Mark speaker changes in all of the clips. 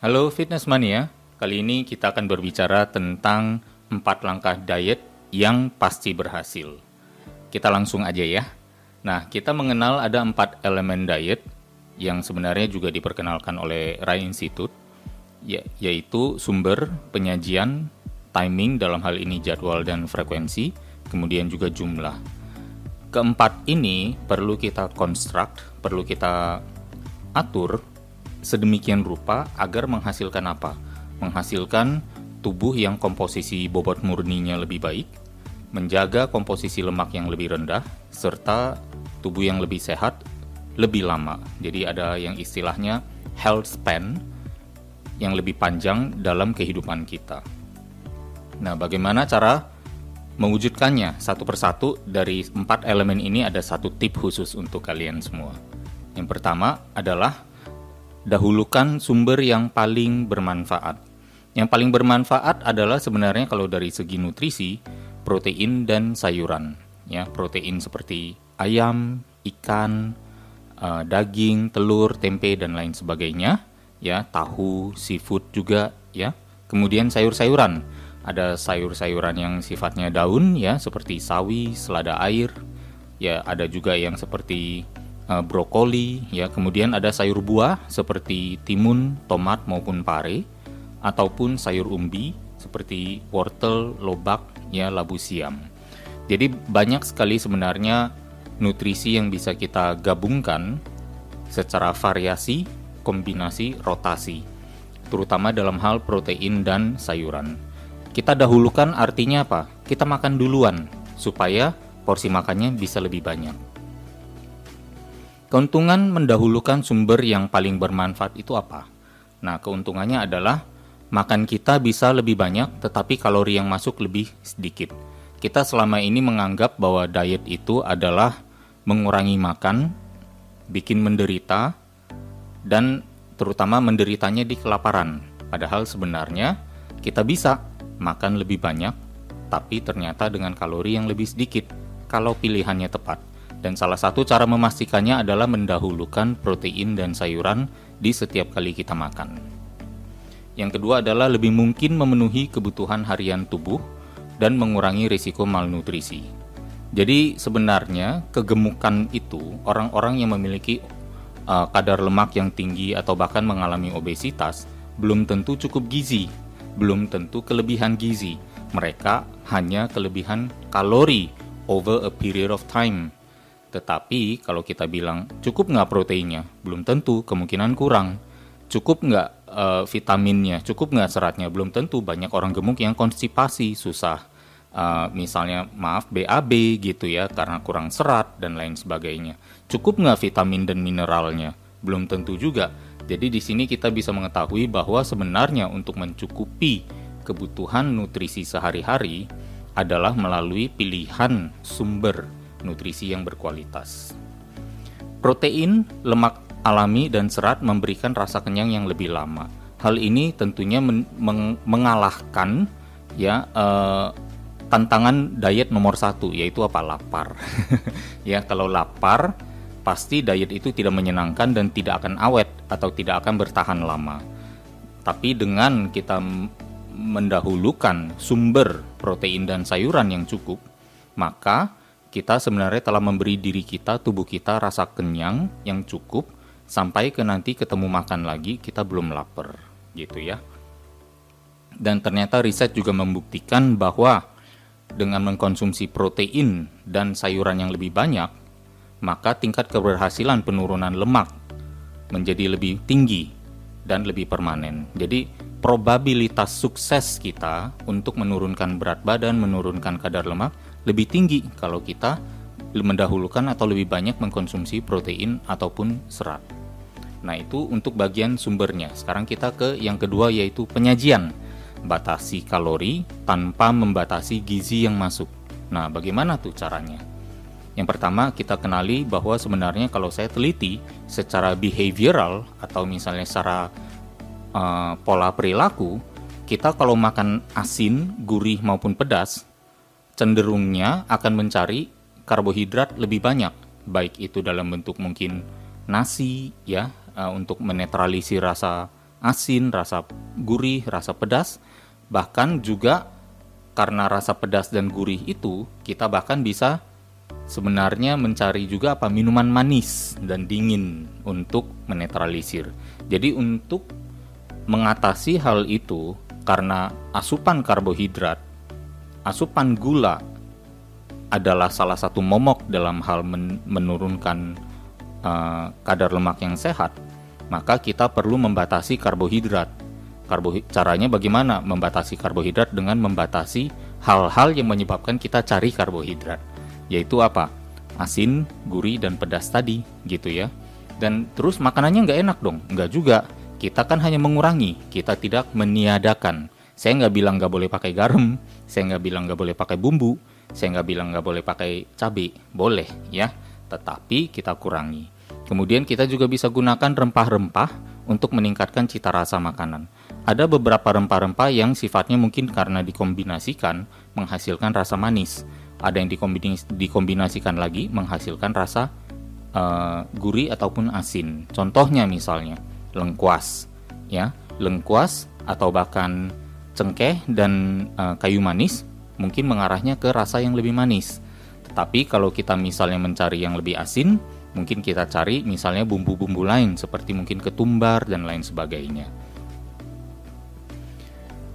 Speaker 1: Halo Fitness Mania, kali ini kita akan berbicara tentang empat langkah diet yang pasti berhasil. Kita langsung aja ya. Nah, kita mengenal ada empat elemen diet yang sebenarnya juga diperkenalkan oleh Rai Institute, ya, yaitu sumber, penyajian, timing dalam hal ini jadwal dan frekuensi, kemudian juga jumlah. Keempat ini perlu kita konstruk, perlu kita atur sedemikian rupa agar menghasilkan apa? Menghasilkan tubuh yang komposisi bobot murninya lebih baik, menjaga komposisi lemak yang lebih rendah, serta tubuh yang lebih sehat lebih lama. Jadi ada yang istilahnya health span yang lebih panjang dalam kehidupan kita. Nah, bagaimana cara mewujudkannya satu persatu dari empat elemen ini ada satu tip khusus untuk kalian semua. Yang pertama adalah dahulukan sumber yang paling bermanfaat. Yang paling bermanfaat adalah sebenarnya kalau dari segi nutrisi, protein dan sayuran. Ya, protein seperti ayam, ikan, uh, daging, telur, tempe dan lain sebagainya. Ya, tahu, seafood juga. Ya, kemudian sayur-sayuran. Ada sayur-sayuran yang sifatnya daun, ya, seperti sawi, selada air. Ya, ada juga yang seperti uh, brokoli, ya. Kemudian ada sayur buah seperti timun, tomat maupun pare ataupun sayur umbi seperti wortel, lobak, ya, labu siam. Jadi banyak sekali sebenarnya nutrisi yang bisa kita gabungkan secara variasi, kombinasi, rotasi, terutama dalam hal protein dan sayuran. Kita dahulukan artinya apa? Kita makan duluan supaya porsi makannya bisa lebih banyak. Keuntungan mendahulukan sumber yang paling bermanfaat itu apa? Nah, keuntungannya adalah makan kita bisa lebih banyak tetapi kalori yang masuk lebih sedikit. Kita selama ini menganggap bahwa diet itu adalah mengurangi makan, bikin menderita, dan terutama menderitanya di kelaparan. Padahal sebenarnya kita bisa makan lebih banyak, tapi ternyata dengan kalori yang lebih sedikit kalau pilihannya tepat. Dan salah satu cara memastikannya adalah mendahulukan protein dan sayuran di setiap kali kita makan. Yang kedua adalah lebih mungkin memenuhi kebutuhan harian tubuh dan mengurangi risiko malnutrisi. Jadi sebenarnya kegemukan itu orang-orang yang memiliki uh, kadar lemak yang tinggi atau bahkan mengalami obesitas belum tentu cukup gizi, belum tentu kelebihan gizi. Mereka hanya kelebihan kalori over a period of time tetapi kalau kita bilang cukup nggak proteinnya, belum tentu, kemungkinan kurang. Cukup nggak uh, vitaminnya, cukup nggak seratnya, belum tentu. Banyak orang gemuk yang konstipasi, susah. Uh, misalnya maaf BAB gitu ya karena kurang serat dan lain sebagainya. Cukup nggak vitamin dan mineralnya? Belum tentu juga. Jadi di sini kita bisa mengetahui bahwa sebenarnya untuk mencukupi kebutuhan nutrisi sehari-hari adalah melalui pilihan sumber nutrisi yang berkualitas. Protein, lemak alami, dan serat memberikan rasa kenyang yang lebih lama. Hal ini tentunya men meng mengalahkan ya eh, tantangan diet nomor satu yaitu apa lapar. ya kalau lapar pasti diet itu tidak menyenangkan dan tidak akan awet atau tidak akan bertahan lama. Tapi dengan kita mendahulukan sumber protein dan sayuran yang cukup, maka kita sebenarnya telah memberi diri kita, tubuh kita rasa kenyang yang cukup sampai ke nanti ketemu makan lagi kita belum lapar gitu ya. Dan ternyata riset juga membuktikan bahwa dengan mengkonsumsi protein dan sayuran yang lebih banyak, maka tingkat keberhasilan penurunan lemak menjadi lebih tinggi dan lebih permanen. Jadi probabilitas sukses kita untuk menurunkan berat badan, menurunkan kadar lemak lebih tinggi kalau kita mendahulukan atau lebih banyak mengkonsumsi protein ataupun serat. Nah, itu untuk bagian sumbernya. Sekarang kita ke yang kedua yaitu penyajian. Batasi kalori tanpa membatasi gizi yang masuk. Nah, bagaimana tuh caranya? Yang pertama, kita kenali bahwa sebenarnya kalau saya teliti secara behavioral atau misalnya secara uh, pola perilaku, kita kalau makan asin, gurih maupun pedas, cenderungnya akan mencari karbohidrat lebih banyak, baik itu dalam bentuk mungkin nasi ya uh, untuk menetralisir rasa asin, rasa gurih, rasa pedas, bahkan juga karena rasa pedas dan gurih itu kita bahkan bisa sebenarnya mencari juga apa minuman manis dan dingin untuk menetralisir. Jadi untuk mengatasi hal itu karena asupan karbohidrat, asupan gula adalah salah satu momok dalam hal men menurunkan uh, kadar lemak yang sehat, maka kita perlu membatasi karbohidrat Karbohid caranya bagaimana membatasi karbohidrat dengan membatasi hal-hal yang menyebabkan kita cari karbohidrat, yaitu apa? Asin, gurih, dan pedas tadi, gitu ya. Dan terus makanannya nggak enak dong, nggak juga. Kita kan hanya mengurangi, kita tidak meniadakan. Saya nggak bilang nggak boleh pakai garam, saya nggak bilang nggak boleh pakai bumbu, saya nggak bilang nggak boleh pakai cabai, boleh ya. Tetapi kita kurangi. Kemudian kita juga bisa gunakan rempah-rempah untuk meningkatkan cita rasa makanan. Ada beberapa rempah-rempah yang sifatnya mungkin karena dikombinasikan menghasilkan rasa manis. Ada yang dikombinasikan lagi menghasilkan rasa uh, gurih ataupun asin. Contohnya misalnya lengkuas, ya lengkuas atau bahkan cengkeh dan uh, kayu manis mungkin mengarahnya ke rasa yang lebih manis. Tetapi kalau kita misalnya mencari yang lebih asin, mungkin kita cari misalnya bumbu-bumbu lain seperti mungkin ketumbar dan lain sebagainya.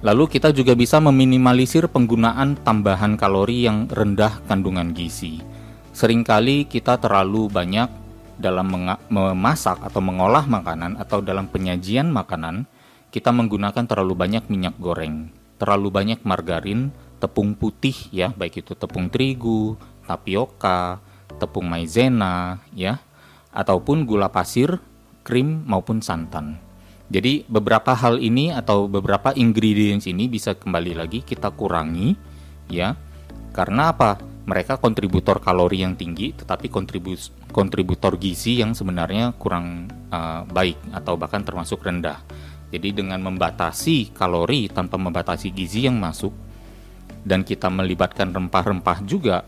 Speaker 1: Lalu kita juga bisa meminimalisir penggunaan tambahan kalori yang rendah kandungan gizi. Seringkali kita terlalu banyak dalam memasak atau mengolah makanan atau dalam penyajian makanan, kita menggunakan terlalu banyak minyak goreng, terlalu banyak margarin, tepung putih ya, baik itu tepung terigu, tapioka, tepung maizena ya, ataupun gula pasir, krim maupun santan. Jadi beberapa hal ini atau beberapa ingredients ini bisa kembali lagi kita kurangi ya. Karena apa? Mereka kontributor kalori yang tinggi tetapi kontribus kontributor gizi yang sebenarnya kurang uh, baik atau bahkan termasuk rendah. Jadi dengan membatasi kalori tanpa membatasi gizi yang masuk dan kita melibatkan rempah-rempah juga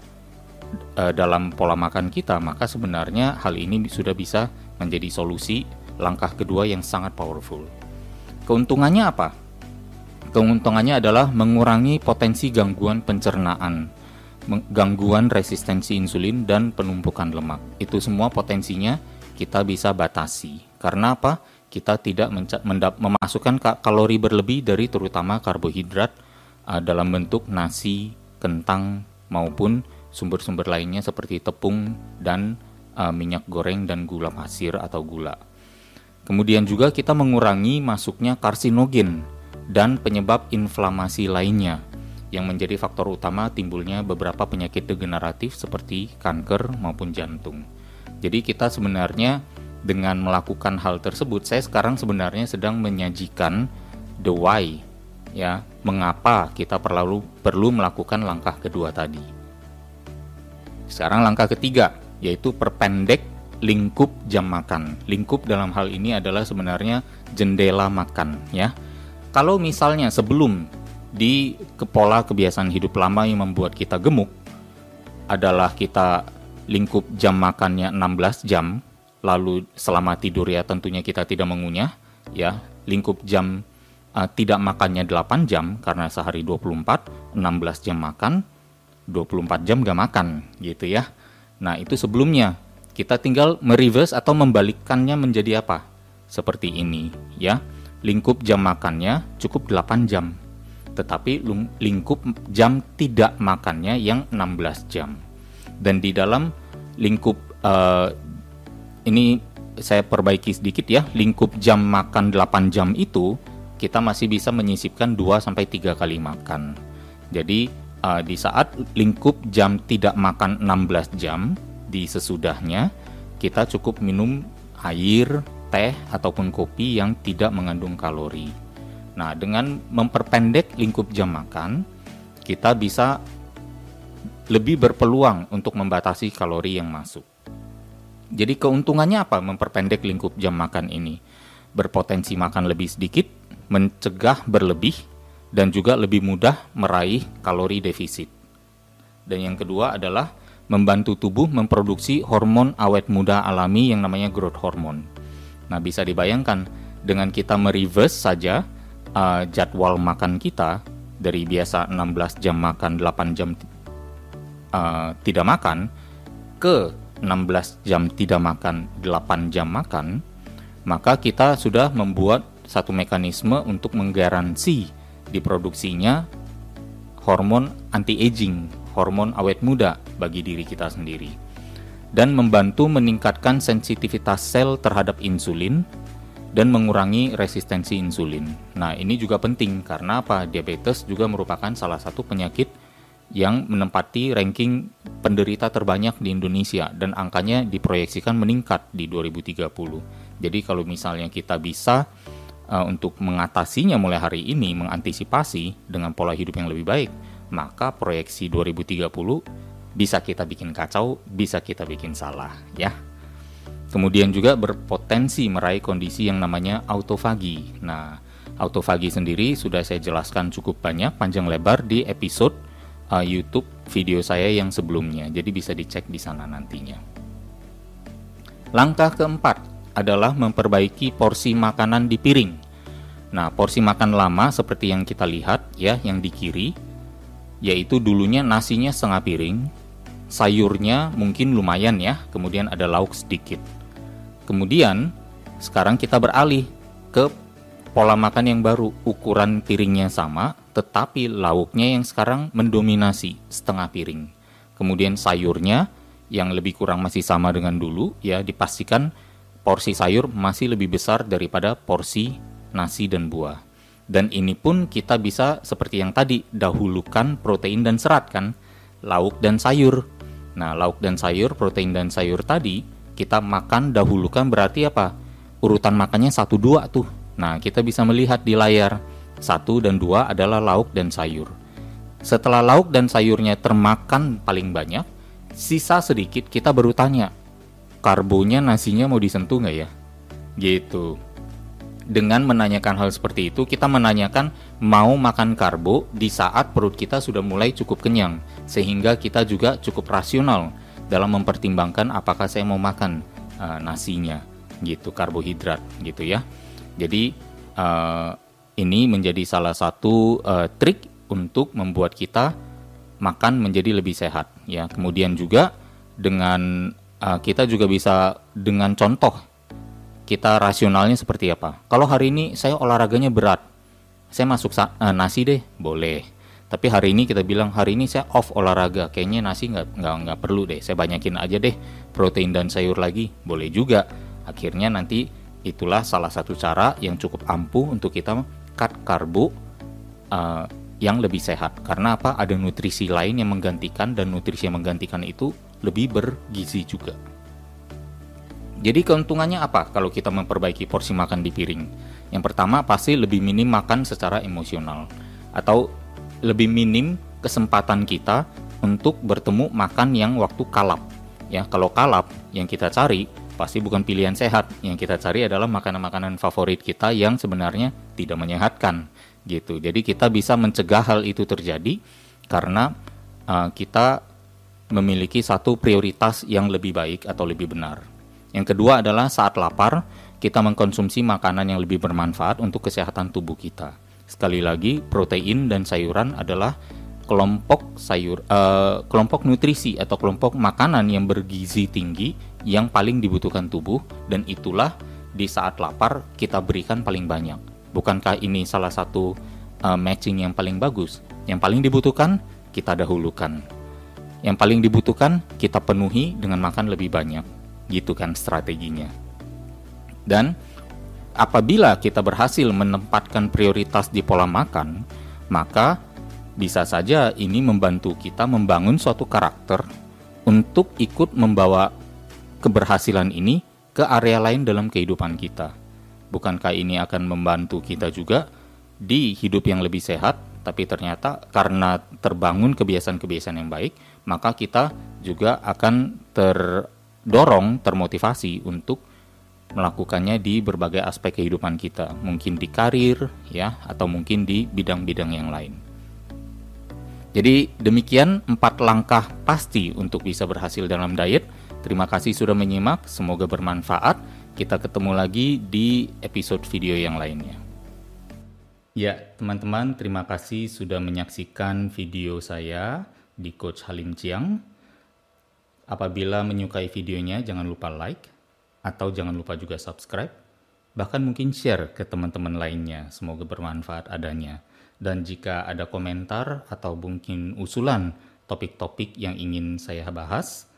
Speaker 1: uh, dalam pola makan kita, maka sebenarnya hal ini sudah bisa menjadi solusi langkah kedua yang sangat powerful. Keuntungannya apa? Keuntungannya adalah mengurangi potensi gangguan pencernaan, gangguan resistensi insulin dan penumpukan lemak. Itu semua potensinya kita bisa batasi. Karena apa? Kita tidak memasukkan kalori berlebih dari terutama karbohidrat uh, dalam bentuk nasi, kentang maupun sumber-sumber lainnya seperti tepung dan uh, minyak goreng dan gula pasir atau gula. Kemudian juga kita mengurangi masuknya karsinogen dan penyebab inflamasi lainnya yang menjadi faktor utama timbulnya beberapa penyakit degeneratif seperti kanker maupun jantung. Jadi kita sebenarnya dengan melakukan hal tersebut, saya sekarang sebenarnya sedang menyajikan the why ya, mengapa kita perlu perlu melakukan langkah kedua tadi. Sekarang langkah ketiga yaitu perpendek lingkup jam makan. Lingkup dalam hal ini adalah sebenarnya jendela makan ya. Kalau misalnya sebelum di pola kebiasaan hidup lama yang membuat kita gemuk adalah kita lingkup jam makannya 16 jam, lalu selama tidur ya tentunya kita tidak mengunyah ya. Lingkup jam uh, tidak makannya 8 jam karena sehari 24, 16 jam makan, 24 jam gak makan gitu ya. Nah, itu sebelumnya kita tinggal mereverse atau membalikkannya menjadi apa? Seperti ini, ya. Lingkup jam makannya cukup 8 jam. Tetapi lingkup jam tidak makannya yang 16 jam. Dan di dalam lingkup uh, ini saya perbaiki sedikit ya, lingkup jam makan 8 jam itu kita masih bisa menyisipkan 2 sampai 3 kali makan. Jadi uh, di saat lingkup jam tidak makan 16 jam, di sesudahnya kita cukup minum air, teh ataupun kopi yang tidak mengandung kalori. Nah, dengan memperpendek lingkup jam makan, kita bisa lebih berpeluang untuk membatasi kalori yang masuk. Jadi keuntungannya apa memperpendek lingkup jam makan ini? Berpotensi makan lebih sedikit, mencegah berlebih, dan juga lebih mudah meraih kalori defisit. Dan yang kedua adalah membantu tubuh memproduksi hormon awet muda alami yang namanya growth hormone. Nah, bisa dibayangkan dengan kita mereverse saja uh, jadwal makan kita dari biasa 16 jam makan 8 jam uh, tidak makan ke 16 jam tidak makan 8 jam makan maka kita sudah membuat satu mekanisme untuk menggaransi diproduksinya hormon anti-aging, hormon awet muda bagi diri kita sendiri dan membantu meningkatkan sensitivitas sel terhadap insulin dan mengurangi resistensi insulin. Nah, ini juga penting karena apa? Diabetes juga merupakan salah satu penyakit yang menempati ranking penderita terbanyak di Indonesia dan angkanya diproyeksikan meningkat di 2030. Jadi kalau misalnya kita bisa uh, untuk mengatasinya mulai hari ini, mengantisipasi dengan pola hidup yang lebih baik, maka proyeksi 2030 bisa kita bikin kacau, bisa kita bikin salah, ya. Kemudian juga berpotensi meraih kondisi yang namanya autofagi. Nah, autofagi sendiri sudah saya jelaskan cukup banyak panjang lebar di episode uh, YouTube video saya yang sebelumnya. Jadi bisa dicek di sana nantinya. Langkah keempat adalah memperbaiki porsi makanan di piring. Nah, porsi makan lama seperti yang kita lihat ya, yang di kiri, yaitu dulunya nasinya setengah piring, sayurnya mungkin lumayan ya, kemudian ada lauk sedikit. Kemudian sekarang kita beralih ke pola makan yang baru, ukuran piringnya sama, tetapi lauknya yang sekarang mendominasi setengah piring. Kemudian sayurnya yang lebih kurang masih sama dengan dulu, ya dipastikan porsi sayur masih lebih besar daripada porsi nasi dan buah. Dan ini pun kita bisa seperti yang tadi, dahulukan protein dan serat kan, lauk dan sayur. Nah, lauk dan sayur, protein dan sayur tadi kita makan dahulukan berarti apa? Urutan makannya satu dua tuh. Nah, kita bisa melihat di layar satu dan dua adalah lauk dan sayur. Setelah lauk dan sayurnya termakan paling banyak, sisa sedikit kita baru tanya, karbonya nasinya mau disentuh nggak ya? Gitu. Dengan menanyakan hal seperti itu, kita menanyakan mau makan karbo di saat perut kita sudah mulai cukup kenyang, sehingga kita juga cukup rasional dalam mempertimbangkan apakah saya mau makan uh, nasinya gitu karbohidrat gitu ya. Jadi uh, ini menjadi salah satu uh, trik untuk membuat kita makan menjadi lebih sehat ya. Kemudian juga dengan uh, kita juga bisa dengan contoh kita rasionalnya seperti apa. Kalau hari ini saya olahraganya berat saya masuk uh, nasi deh boleh tapi hari ini kita bilang hari ini saya off olahraga, kayaknya nasi nggak nggak nggak perlu deh. Saya banyakin aja deh protein dan sayur lagi, boleh juga. Akhirnya nanti itulah salah satu cara yang cukup ampuh untuk kita cut karbo uh, yang lebih sehat. Karena apa? Ada nutrisi lain yang menggantikan dan nutrisi yang menggantikan itu lebih bergizi juga. Jadi keuntungannya apa kalau kita memperbaiki porsi makan di piring? Yang pertama pasti lebih minim makan secara emosional atau lebih minim kesempatan kita untuk bertemu makan yang waktu kalap. Ya, kalau kalap yang kita cari pasti bukan pilihan sehat. Yang kita cari adalah makanan-makanan favorit kita yang sebenarnya tidak menyehatkan gitu. Jadi kita bisa mencegah hal itu terjadi karena uh, kita memiliki satu prioritas yang lebih baik atau lebih benar. Yang kedua adalah saat lapar, kita mengkonsumsi makanan yang lebih bermanfaat untuk kesehatan tubuh kita. Sekali lagi, protein dan sayuran adalah kelompok sayur uh, kelompok nutrisi atau kelompok makanan yang bergizi tinggi yang paling dibutuhkan tubuh dan itulah di saat lapar kita berikan paling banyak. Bukankah ini salah satu uh, matching yang paling bagus? Yang paling dibutuhkan kita dahulukan. Yang paling dibutuhkan kita penuhi dengan makan lebih banyak. Gitu kan strateginya. Dan apabila kita berhasil menempatkan prioritas di pola makan, maka bisa saja ini membantu kita membangun suatu karakter untuk ikut membawa keberhasilan ini ke area lain dalam kehidupan kita. Bukankah ini akan membantu kita juga di hidup yang lebih sehat, tapi ternyata karena terbangun kebiasaan-kebiasaan yang baik, maka kita juga akan terdorong, termotivasi untuk melakukannya di berbagai aspek kehidupan kita, mungkin di karir ya atau mungkin di bidang-bidang yang lain. Jadi demikian empat langkah pasti untuk bisa berhasil dalam diet. Terima kasih sudah menyimak, semoga bermanfaat. Kita ketemu lagi di episode video yang lainnya. Ya, teman-teman, terima kasih sudah menyaksikan video saya di Coach Halim Chiang. Apabila menyukai videonya, jangan lupa like atau jangan lupa juga subscribe. Bahkan mungkin share ke teman-teman lainnya. Semoga bermanfaat adanya. Dan jika ada komentar atau mungkin usulan topik-topik yang ingin saya bahas,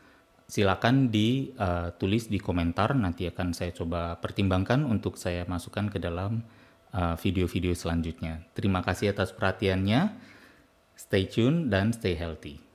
Speaker 1: silakan ditulis uh, di komentar. Nanti akan saya coba pertimbangkan untuk saya masukkan ke dalam uh, video-video selanjutnya. Terima kasih atas perhatiannya. Stay tune dan stay healthy.